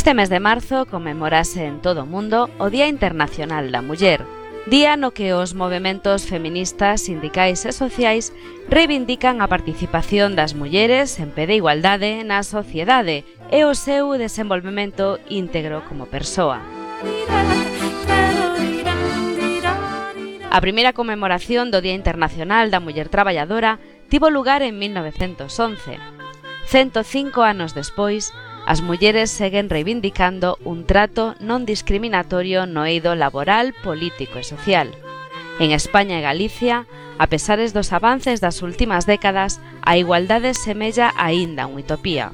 Este mes de marzo conmemorase en todo o mundo o Día Internacional da Muller, día no que os movimentos feministas, sindicais e sociais reivindican a participación das mulleres en pé de igualdade na sociedade e o seu desenvolvemento íntegro como persoa. A primeira conmemoración do Día Internacional da Muller Traballadora tivo lugar en 1911. 105 anos despois, As mulleres seguen reivindicando un trato non discriminatorio no eido laboral, político e social. En España e Galicia, a pesares dos avances das últimas décadas, a igualdade semella aínda unha utopía.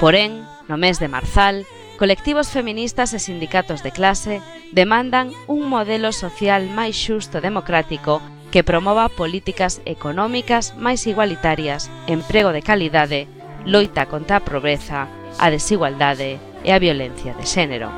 Porén, no mes de Marzal, colectivos feministas e sindicatos de clase demandan un modelo social máis xusto e democrático que promova políticas económicas máis igualitarias, emprego de calidade, loita contra a pobreza a desigualdade e a violencia de xénero.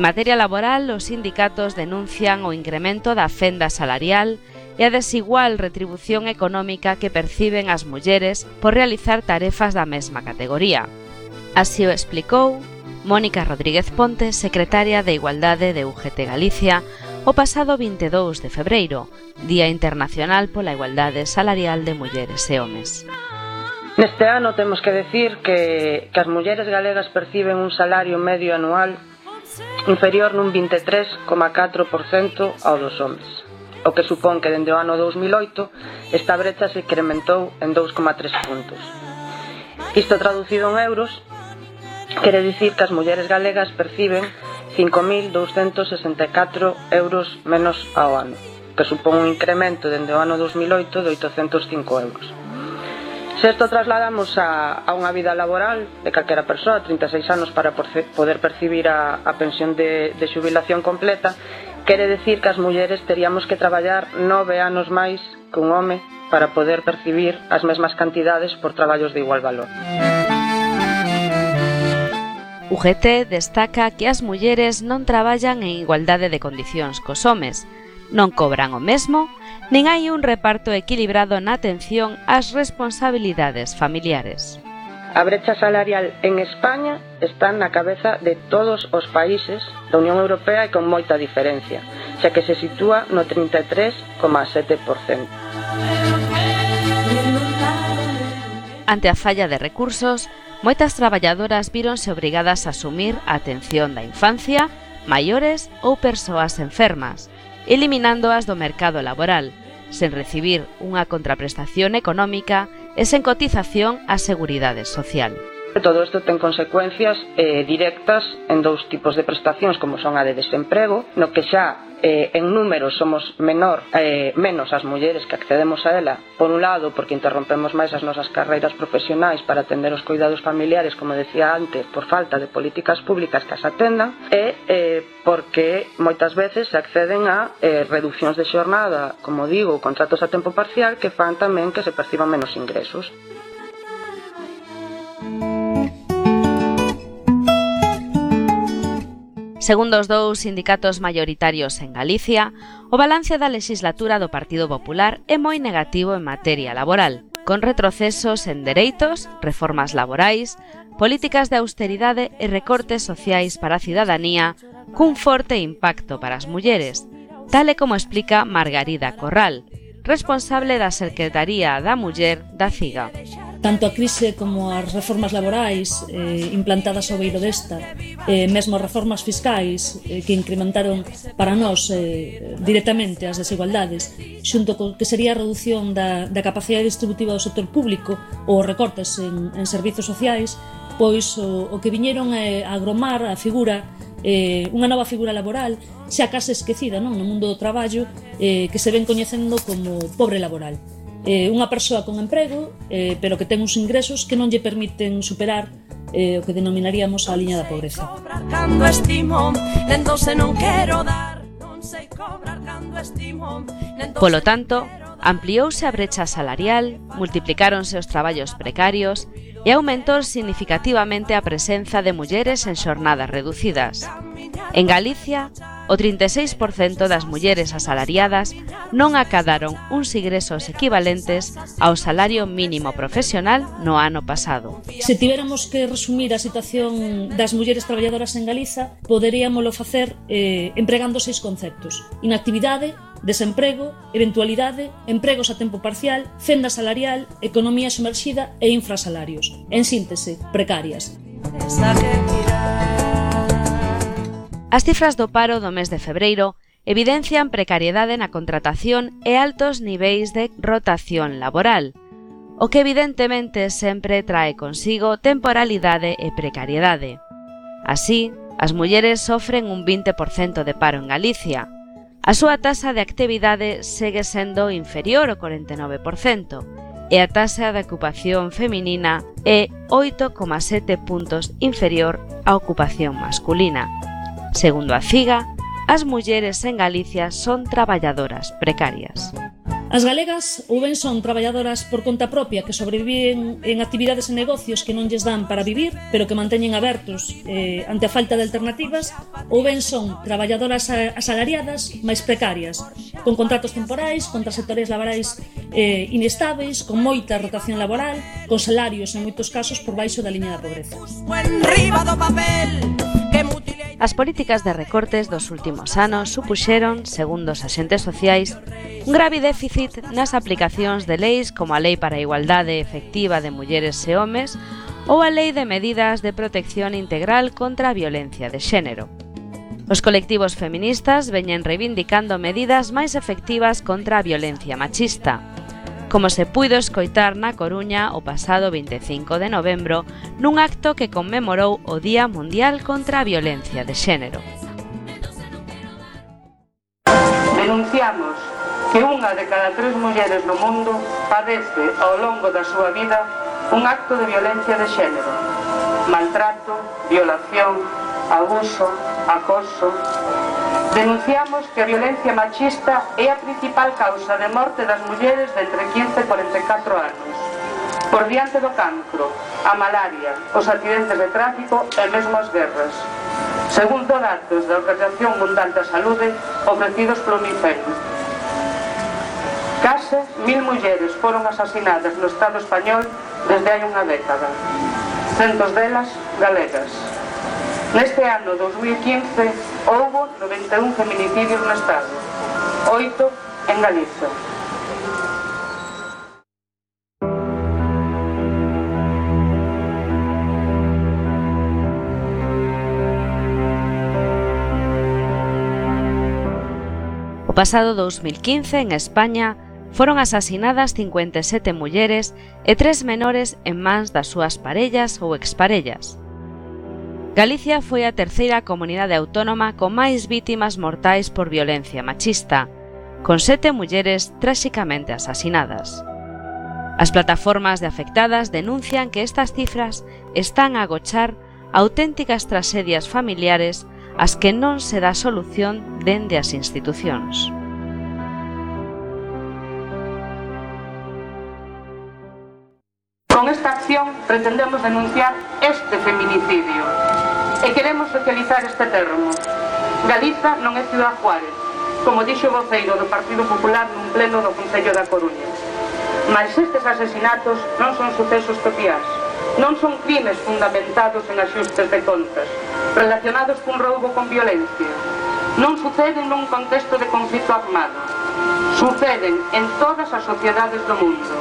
En materia laboral, os sindicatos denuncian o incremento da fenda salarial e a desigual retribución económica que perciben as mulleres por realizar tarefas da mesma categoría. Así o explicou Mónica Rodríguez Ponte, secretaria de Igualdade de UGT Galicia, o pasado 22 de febreiro, Día Internacional pola Igualdade Salarial de Mulleres e Homes. Neste ano temos que decir que, que as mulleres galegas perciben un salario medio anual inferior nun 23,4% ao dos homes, o que supón que dende o ano 2008 esta brecha se incrementou en 2,3 puntos. Isto traducido en euros quere dicir que as mulleres galegas perciben 5.264 euros menos ao ano, que supón un incremento dende o ano 2008 de 805 euros. Se isto trasladamos a, a unha vida laboral de calquera persoa, 36 anos para poder percibir a, a pensión de, de xubilación completa, quere decir que as mulleres teríamos que traballar nove anos máis que un home para poder percibir as mesmas cantidades por traballos de igual valor. Música UGT destaca que as mulleres non traballan en igualdade de condicións cos homes, non cobran o mesmo, nin hai un reparto equilibrado na atención ás responsabilidades familiares. A brecha salarial en España está na cabeza de todos os países da Unión Europea e con moita diferencia, xa que se sitúa no 33,7%. Ante a falla de recursos, moitas traballadoras víronse obrigadas a asumir a atención da infancia, maiores ou persoas enfermas, eliminándoas do mercado laboral, sen recibir unha contraprestación económica e sen cotización á Seguridade Social. Todo isto ten consecuencias eh, directas en dous tipos de prestacións, como son a de desemprego, no que xa eh, en número somos menor eh, menos as mulleres que accedemos a ela por un lado porque interrompemos máis as nosas carreiras profesionais para atender os cuidados familiares como decía antes por falta de políticas públicas que as atendan e eh, porque moitas veces se acceden a eh, reduccións de xornada como digo, contratos a tempo parcial que fan tamén que se perciban menos ingresos. Segundo os dous sindicatos maioritarios en Galicia, o balance da legislatura do Partido Popular é moi negativo en materia laboral, con retrocesos en dereitos, reformas laborais, políticas de austeridade e recortes sociais para a cidadanía, cun forte impacto para as mulleres, tal e como explica Margarida Corral, responsable da Secretaría da Muller da CIGA tanto a crise como as reformas laborais eh, implantadas ao beiro desta, eh, mesmo as reformas fiscais eh, que incrementaron para nós eh, directamente as desigualdades, xunto co que sería a reducción da, da capacidade distributiva do sector público ou recortes en, en servizos sociais, pois o, o que viñeron é agromar a figura eh, unha nova figura laboral xa case esquecida non no mundo do traballo eh, que se ven coñecendo como pobre laboral eh, unha persoa con emprego, eh, pero que ten uns ingresos que non lle permiten superar eh, o que denominaríamos a liña da pobreza. Polo tanto, ampliouse a brecha salarial, multiplicáronse os traballos precarios e aumentou significativamente a presenza de mulleres en xornadas reducidas. En Galicia, o 36% das mulleres asalariadas non acadaron uns ingresos equivalentes ao salario mínimo profesional no ano pasado. Se tivéramos que resumir a situación das mulleres traballadoras en Galiza, poderíamoslo facer eh, empregando seis conceptos. Inactividade, desemprego, eventualidade, empregos a tempo parcial, fenda salarial, economía sumerxida e infrasalarios. En síntese, precarias. As cifras do paro do mes de febreiro evidencian precariedade na contratación e altos niveis de rotación laboral, o que evidentemente sempre trae consigo temporalidade e precariedade. Así, as mulleres sofren un 20% de paro en Galicia. A súa taxa de actividade segue sendo inferior ao 49% e a taxa de ocupación feminina é 8,7 puntos inferior á ocupación masculina. Segundo a CIGA, as mulleres en Galicia son traballadoras precarias. As galegas ou ben son traballadoras por conta propia que sobreviven en actividades e negocios que non lles dan para vivir, pero que manteñen abertos eh, ante a falta de alternativas, ou ben son traballadoras asalariadas máis precarias, con contratos temporais, con sectores laborais eh, inestáveis, con moita rotación laboral, con salarios en moitos casos por baixo da liña da pobreza. As políticas de recortes dos últimos anos supuxeron, segundo os axentes sociais, un grave déficit nas aplicacións de leis como a Lei para a Igualdade Efectiva de Mulleres e Homes ou a Lei de Medidas de Protección Integral contra a Violencia de Xénero. Os colectivos feministas veñen reivindicando medidas máis efectivas contra a violencia machista, como se puido escoitar na Coruña o pasado 25 de novembro nun acto que conmemorou o Día Mundial contra a Violencia de Xénero. Denunciamos que unha de cada tres mulleres no mundo padece ao longo da súa vida un acto de violencia de xénero, maltrato, violación, abuso, acoso. Denunciamos que a violencia machista é a principal causa de morte das mulleres de entre 15 e 44 anos. Por diante do cancro, a malaria, os accidentes de tráfico e mesmo as guerras. Segundo datos da Organización Mundial da Saúde ofrecidos polo Unicef, Galiza, mil mulleres foron asasinadas no Estado español desde hai unha década. Centos delas galegas. Neste ano 2015 houbo 91 feminicidios no Estado, 8 en Galiza. O pasado 2015 en España foron asasinadas 57 mulleres e tres menores en mans das súas parellas ou exparellas. Galicia foi a terceira comunidade autónoma con máis vítimas mortais por violencia machista, con sete mulleres tráxicamente asasinadas. As plataformas de afectadas denuncian que estas cifras están a agochar auténticas tragedias familiares ás que non se dá solución dende as institucións. pretendemos denunciar este feminicidio e queremos socializar este termo. Galiza non é Ciudad Juárez, como dixo o voceiro do Partido Popular nun pleno do Concello da Coruña. Mas estes asesinatos non son sucesos copiás, non son crimes fundamentados en axustes de contas, relacionados cun roubo con violencia. Non suceden nun contexto de conflito armado. Suceden en todas as sociedades do mundo.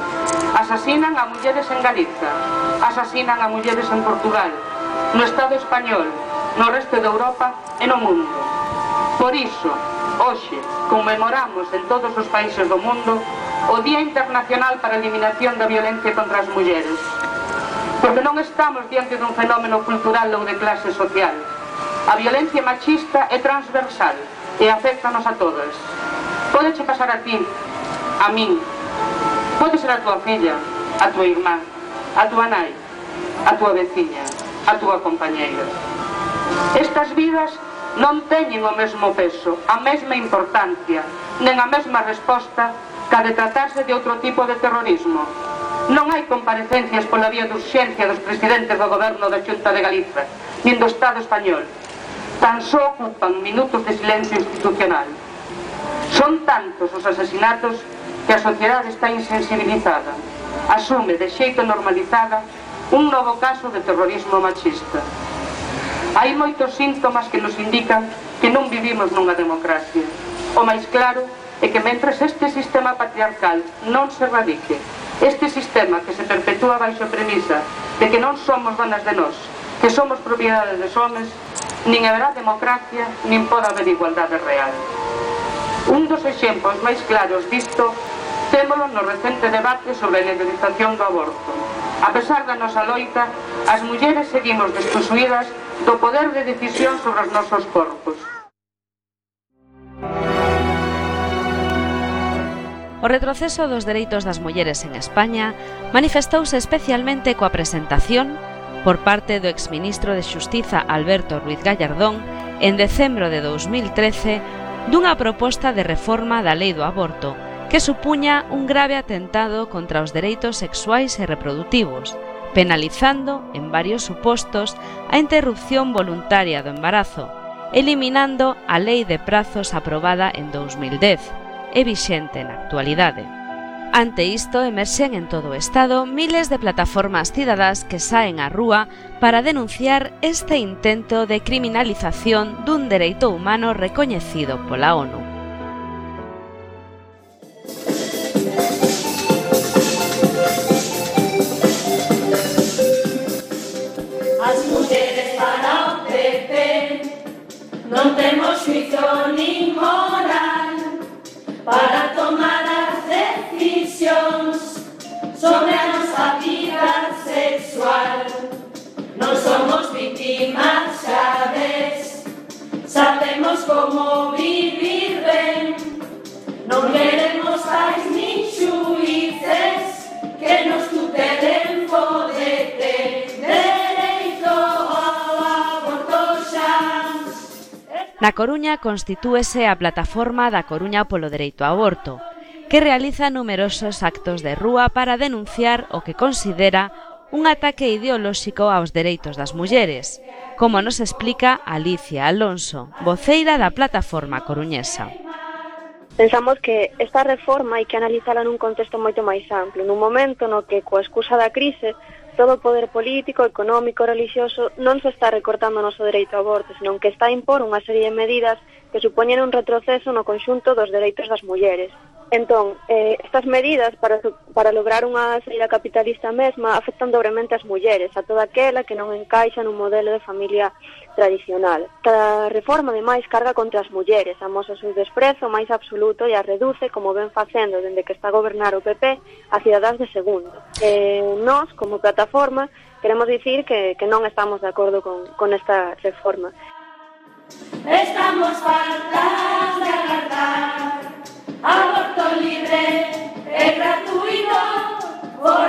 Asasinan a mulleres en Galiza, asasinan a mulleres en Portugal, no Estado español, no resto de Europa e no mundo. Por iso, hoxe, conmemoramos en todos os países do mundo o Día Internacional para a Eliminación da Violencia contra as Mulleres. Porque non estamos diante dun fenómeno cultural ou de clase social. A violencia machista é transversal e afectanos a todas. Podeche pasar a ti, a min, pode ser a tua filla, a tua irmá, a túa nai, a túa veciña, a túa compañeira. Estas vidas non teñen o mesmo peso, a mesma importancia, nen a mesma resposta ca de tratarse de outro tipo de terrorismo. Non hai comparecencias pola vía de urxencia dos presidentes do goberno da Xunta de Galiza, nin do Estado español. Tan só ocupan minutos de silencio institucional. Son tantos os asasinatos que a sociedade está insensibilizada asume de xeito normalizada un novo caso de terrorismo machista. Hai moitos síntomas que nos indican que non vivimos nunha democracia. O máis claro é que mentres este sistema patriarcal non se radique, este sistema que se perpetúa baixo a premisa de que non somos donas de nós, que somos propiedades dos homens, nin haberá democracia, nin pode haber igualdade real. Un dos exemplos máis claros disto Vimostémolo no recente debate sobre a legalización do aborto. A pesar da nosa loita, as mulleres seguimos desposuídas do poder de decisión sobre os nosos corpos. O retroceso dos dereitos das mulleres en España manifestouse especialmente coa presentación por parte do exministro de Xustiza Alberto Ruiz Gallardón en decembro de 2013 dunha proposta de reforma da Lei do Aborto que supuña un grave atentado contra os dereitos sexuais e reproductivos, penalizando, en varios supostos, a interrupción voluntaria do embarazo, eliminando a Lei de Prazos aprobada en 2010 e vixente na actualidade. Ante isto, emerxen en todo o Estado miles de plataformas cidadás que saen á rúa para denunciar este intento de criminalización dun dereito humano recoñecido pola ONU. inmoral para tomar las decisiones sobre nuestra vida sexual. No somos víctimas, ¿sabes? Sabemos cómo vivir. Na Coruña constitúese a plataforma da Coruña polo dereito ao aborto, que realiza numerosos actos de rúa para denunciar o que considera un ataque ideolóxico aos dereitos das mulleres, como nos explica Alicia Alonso, voceira da plataforma coruñesa. Pensamos que esta reforma hai que analizala nun contexto moito máis amplo, nun momento no que, coa excusa da crise, todo o poder político, económico, religioso non se está recortando o noso dereito ao aborto, senón que está a impor unha serie de medidas que supoñen un retroceso no conxunto dos dereitos das mulleres. Entón, eh, estas medidas para, para lograr unha saída capitalista mesma afectan dobremente as mulleres, a toda aquela que non encaixa nun modelo de familia tradicional. Cada reforma, ademais, carga contra as mulleres, amosa o seu desprezo máis absoluto e a reduce, como ven facendo dende que está a gobernar o PP, a cidadás de segundo. Eh, nós, como plataforma, queremos dicir que, que non estamos de acordo con, con esta reforma. Estamos faltas de agardar, aborto libre e gratuito, por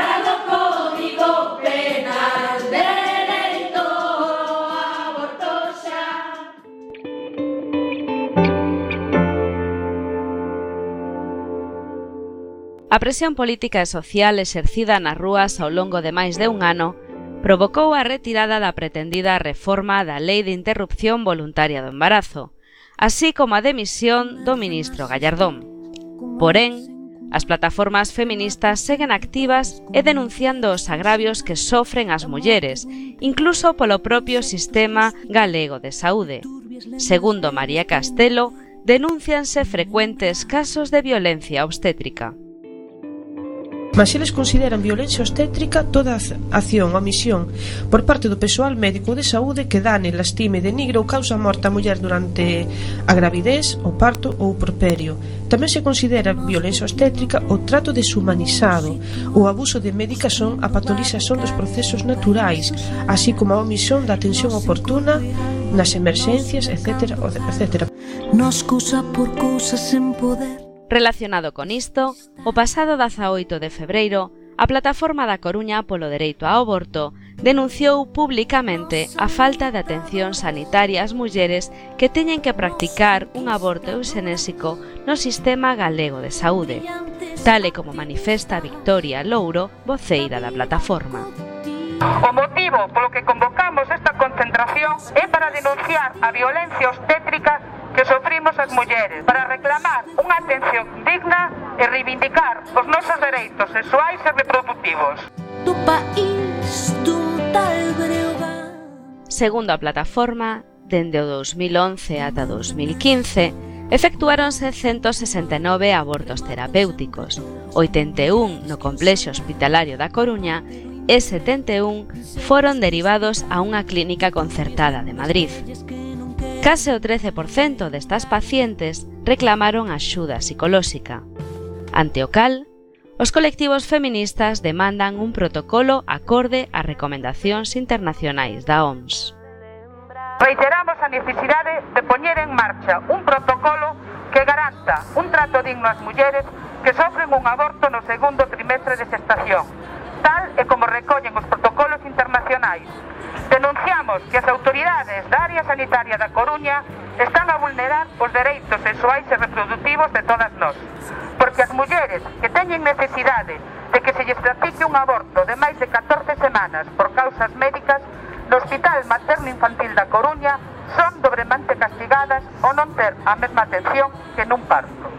A presión política e social exercida nas rúas ao longo de máis de un ano provocou a retirada da pretendida reforma da Lei de Interrupción Voluntaria do Embarazo, así como a demisión do ministro Gallardón. Porén, as plataformas feministas seguen activas e denunciando os agravios que sofren as mulleres, incluso polo propio sistema galego de saúde. Segundo María Castelo, denúncianse frecuentes casos de violencia obstétrica. Mas eles consideran violencia obstétrica toda acción ou omisión por parte do persoal médico de saúde que dane, lastime, denigre ou causa morte a muller durante a gravidez, o parto ou o properio. Tamén se considera violencia obstétrica o trato deshumanizado, o abuso de medicación, a patolización dos procesos naturais, así como a omisión da atención oportuna nas emerxencias, etc. etc. Nos cousa por cousa sen poder Relacionado con isto, o pasado 18 de febreiro, a plataforma da Coruña polo dereito ao aborto denunciou publicamente a falta de atención sanitaria ás mulleres que teñen que practicar un aborto eusenésico no sistema galego de saúde, tal e como manifesta Victoria Louro, voceira da plataforma. O motivo polo que convocamos esta concentración é para denunciar a violencia obstétrica que sofrimos as mulleres para reclamar unha atención digna e reivindicar os nosos dereitos sexuais e reproductivos. Do país dun tal Breogán Segundo a plataforma, dende o 2011 ata 2015, efectuáronse 169 abortos terapéuticos, 81 no complexo hospitalario da Coruña e 71 foron derivados a unha clínica concertada de Madrid. Case o 13% destas pacientes reclamaron axuda psicolóxica, ante o cal, os colectivos feministas demandan un protocolo acorde ás recomendacións internacionais da OMS. Reiteramos a necesidade de poñer en marcha un protocolo que garanta un trato digno ás mulleres que sofren un aborto no segundo trimestre de gestación, tal e como recollen os protocolos internacionais Denunciamos que as autoridades da área sanitaria da Coruña están a vulnerar os dereitos sexuais e reproductivos de todas nós. Porque as mulleres que teñen necesidade de que se lles practique un aborto de máis de 14 semanas por causas médicas no Hospital Materno Infantil da Coruña son dobremente castigadas ao non ter a mesma atención que nun parto.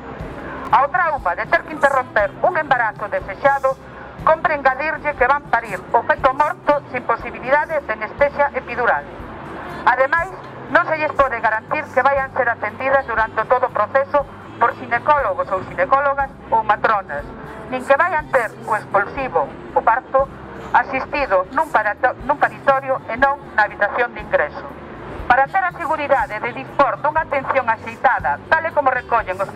Ao trauma de ter que interromper un embarazo desexado Compre engadirlle que van parir o feto morto sin posibilidade de anestesia epidural. Ademais, non se lles pode garantir que vayan ser atendidas durante todo o proceso por ginecólogos ou ginecólogas ou matronas, nin que vayan ter o expulsivo, o parto, asistido nun, parato, nun paritorio e non na habitación de ingreso. Para ter a seguridade de dispor dunha atención axeitada, tal como recollen os